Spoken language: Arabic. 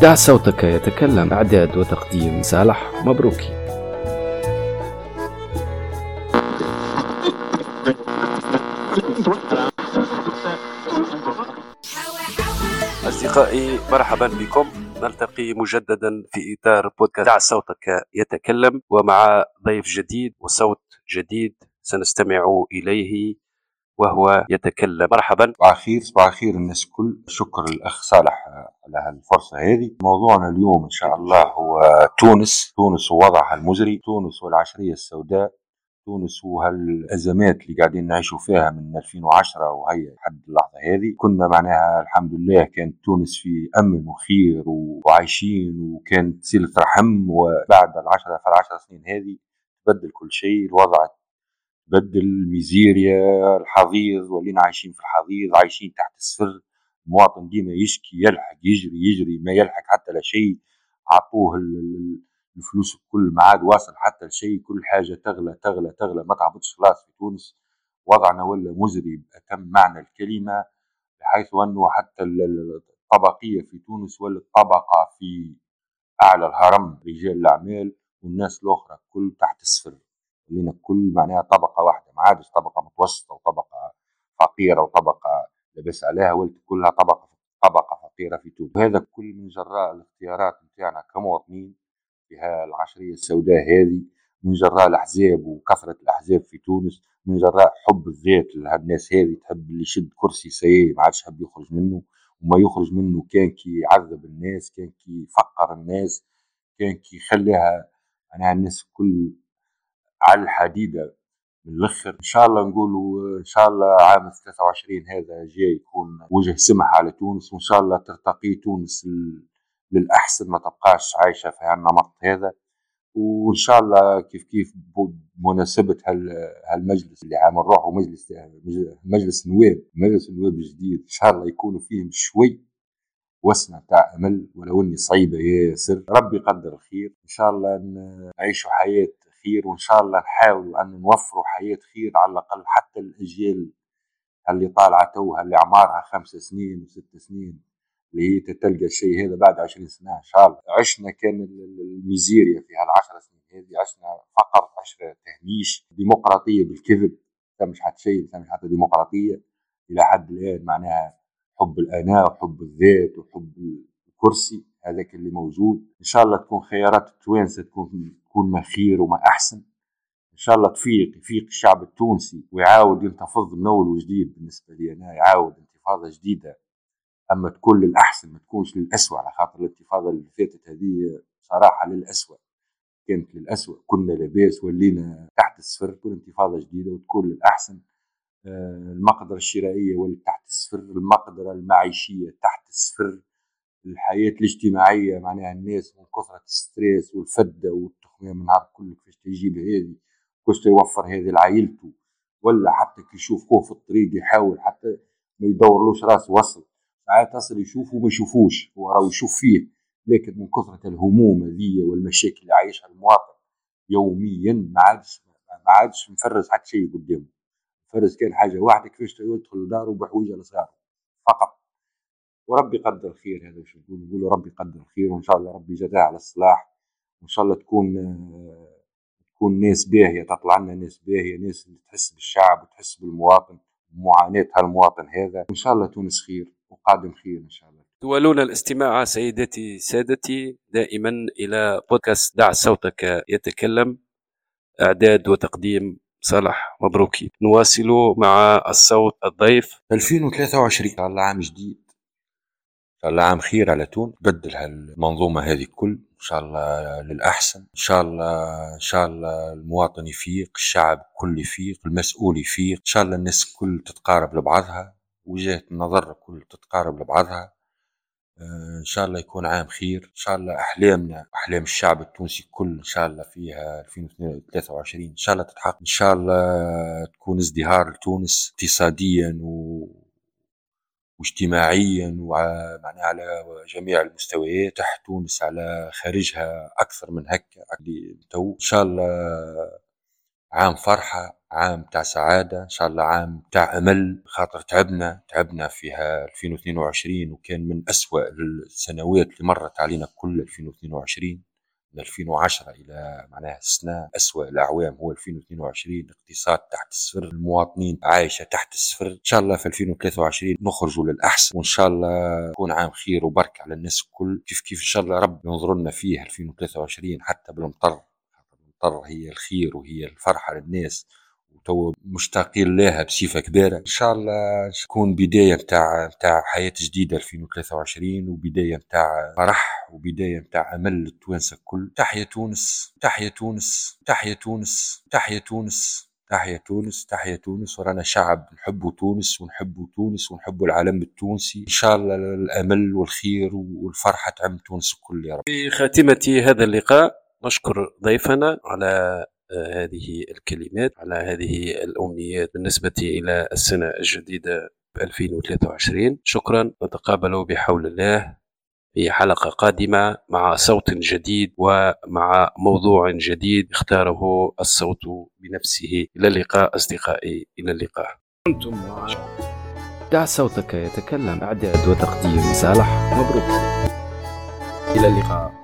دع صوتك يتكلم. إعداد وتقديم صالح مبروكي. أصدقائي مرحبا بكم. نلتقي مجددا في إطار بودكاست دع صوتك يتكلم. ومع ضيف جديد وصوت جديد سنستمع إليه وهو يتكلم. مرحبا. صباح الخير صباح الخير الناس الكل. شكر الأخ صالح على هالفرصة هذه. موضوعنا اليوم إن شاء الله هو تونس. تونس ووضعها المزري. تونس والعشرية السوداء. تونس وهالأزمات اللي قاعدين نعيشوا فيها من 2010 وهي لحد اللحظة هذه. كنا معناها الحمد لله كانت تونس في أمن وخير وعايشين وكانت صلة رحم. وبعد العشرة في العشر سنين هذه تبدل كل شيء. الوضع بدل ميزيريا الحضيض ولينا عايشين في الحضيض عايشين تحت السفر المواطن ديما يشكي يلحق يجري يجري ما يلحق حتى لا شيء عطوه الفلوس الكل ما عاد واصل حتى لشيء كل حاجة تغلى تغلى تغلى ما تعبطش خلاص في تونس وضعنا ولا مزري بأتم معنى الكلمة بحيث أنه حتى الطبقية في تونس ولت طبقه في أعلى الهرم رجال الأعمال والناس الأخرى كل تحت الصفر لنا كل معناها طبقة واحدة ما عادش طبقة متوسطة وطبقة فقيرة وطبقة لبس عليها ولت كلها طبقة طبقة فقيرة في تونس وهذا كل من جراء الاختيارات نتاعنا كمواطنين في العشرية السوداء هذه من جراء الأحزاب وكثرة الأحزاب في تونس من جراء حب الذات لهالناس هذه تحب اللي يشد كرسي سيء ما عادش حب يخرج منه وما يخرج منه كان كي يعذب الناس كان كي يفقر الناس كان كي يخليها معناها الناس الكل على الحديدة من الأخر. إن شاء الله نقولوا إن شاء الله عام 23 هذا جاي يكون وجه سمح على تونس وإن شاء الله ترتقي تونس للأحسن ما تبقاش عايشة في هالنمط هذا. وإن شاء الله كيف كيف بمناسبة هالمجلس اللي عام نروحوا مجلس مجلس نواب مجلس النواب الجديد إن شاء الله يكونوا فيهم شوي وسمة تاع أمل ولو إني صعيبة ياسر. ربي يقدر الخير. إن شاء الله نعيشوا حياة خير وإن شاء الله نحاول أن نوفروا حياة خير على الأقل حتى الأجيال اللي طالعة توها اللي اعمارها خمس سنين وست سنين اللي هي تلقى الشيء هذا بعد 20 سنة. إن شاء الله. عشنا كان الميزيريا في هالعشر سنين هذه. عشنا فقط عشرة تهميش ديمقراطية بالكذب. مش حتى شيء مش حتى ديمقراطية. إلى حد الآن معناها حب الآناء وحب الذات وحب الكرسي. هذاك اللي موجود. إن شاء الله تكون خيارات التوانسة تكون تكون ما خير وما أحسن. إن شاء الله تفيق يفيق الشعب التونسي ويعاود ينتفض من اول وجديد بالنسبة لي أنا يعاود انتفاضة جديدة. أما تكون للأحسن ما تكونش للاسوء على خاطر الانتفاضة اللي فاتت هذه صراحة للاسوء كانت للاسوء كنا لاباس ولينا تحت الصفر تكون انتفاضة جديدة وتكون للأحسن. آه، المقدرة الشرائية ولت تحت الصفر المقدرة المعيشية تحت الصفر. الحياة الاجتماعية معناها الناس من كثرة الستريس والفدة والتخمية من نهار كل كيفاش تجيب هذه كيفاش يوفر هذه لعائلته ولا حتى كي يشوف خوه في الطريق يحاول حتى ما يدورلوش راس وصل. ساعات تصل يشوفه وما يشوفوش هو راهو يشوف فيه لكن من كثرة الهموم هذه والمشاكل اللي عايشها المواطن يوميا ما عادش ما عادش مفرز حتى شيء قدامه. فرز كان حاجة واحدة كيفاش يدخل داره بحويجة لصغاره. فقط. وربي يقدر الخير هذا وش نقول نقول ربي يقدر الخير وإن شاء الله ربي يجزاه على الصلاح. وإن شاء الله تكون تكون ناس باهية تطلع لنا ناس باهية ناس اللي تحس بالشعب وتحس بالمواطن معاناة هالمواطن هذا. ان شاء الله تونس خير وقادم خير إن شاء الله. تولون الاستماع سيدتي سادتي دائما إلى بودكاست دع صوتك يتكلم. إعداد وتقديم صالح مبروكي. نواصل مع الصوت الضيف. 2023 الله عام شاء الله عام خير على تون. بدل هالمنظومة هذه كل إن شاء الله للأحسن. إن شاء الله إن شاء الله المواطن يفيق الشعب كل يفيق المسؤول يفيق. إن شاء الله الناس كل تتقارب لبعضها. وجهة النظر كل تتقارب لبعضها. إن شاء الله يكون عام خير. إن شاء الله أحلامنا أحلام الشعب التونسي كل إن شاء الله فيها 2023 إن شاء الله تتحقق. إن شاء الله تكون ازدهار لتونس اقتصاديا و واجتماعيا ومعناها على جميع المستويات تحت تونس على خارجها أكثر من هكا إن شاء الله عام فرحة عام تاع سعادة إن شاء الله عام تاع أمل. خاطر تعبنا تعبنا فيها 2022 وكان من أسوأ السنوات اللي مرت علينا كل 2022 من 2010 إلى معناها السنة اسوء الأعوام هو 2022 الاقتصاد تحت الصفر المواطنين عايشة تحت الصفر. إن شاء الله في 2023 نخرجوا للأحسن وإن شاء الله يكون عام خير وبركة على الناس الكل. كيف كيف؟ إن شاء الله رب ينظر لنا فيه 2023 حتى بالمطر. المطر هي الخير وهي الفرحة للناس. تو مشتاقين لها بصفة كبيرة. إن شاء الله تكون بداية نتاع نتاع حياة جديدة 2023 وبداية نتاع فرح وبداية نتاع أمل للتوانسه الكل. تحيا تونس تحيا تونس تحيا تونس تحيا تونس تحيا تونس تحيا تونس. ورانا شعب نحبوا تونس ونحبوا تونس ونحبوا العالم التونسي. إن شاء الله الأمل والخير والفرحة تعم تونس الكل يا رب. في خاتمة هذا اللقاء نشكر ضيفنا على هذه الكلمات على هذه الأمنيات بالنسبة إلى السنة الجديدة 2023 شكرا. نتقابل بحول الله في حلقة قادمة مع صوت جديد ومع موضوع جديد اختاره الصوت بنفسه. إلى اللقاء أصدقائي. إلى اللقاء. أنتم دع صوتك يتكلم. إعداد وتقديم صالح مبروك. إلى اللقاء.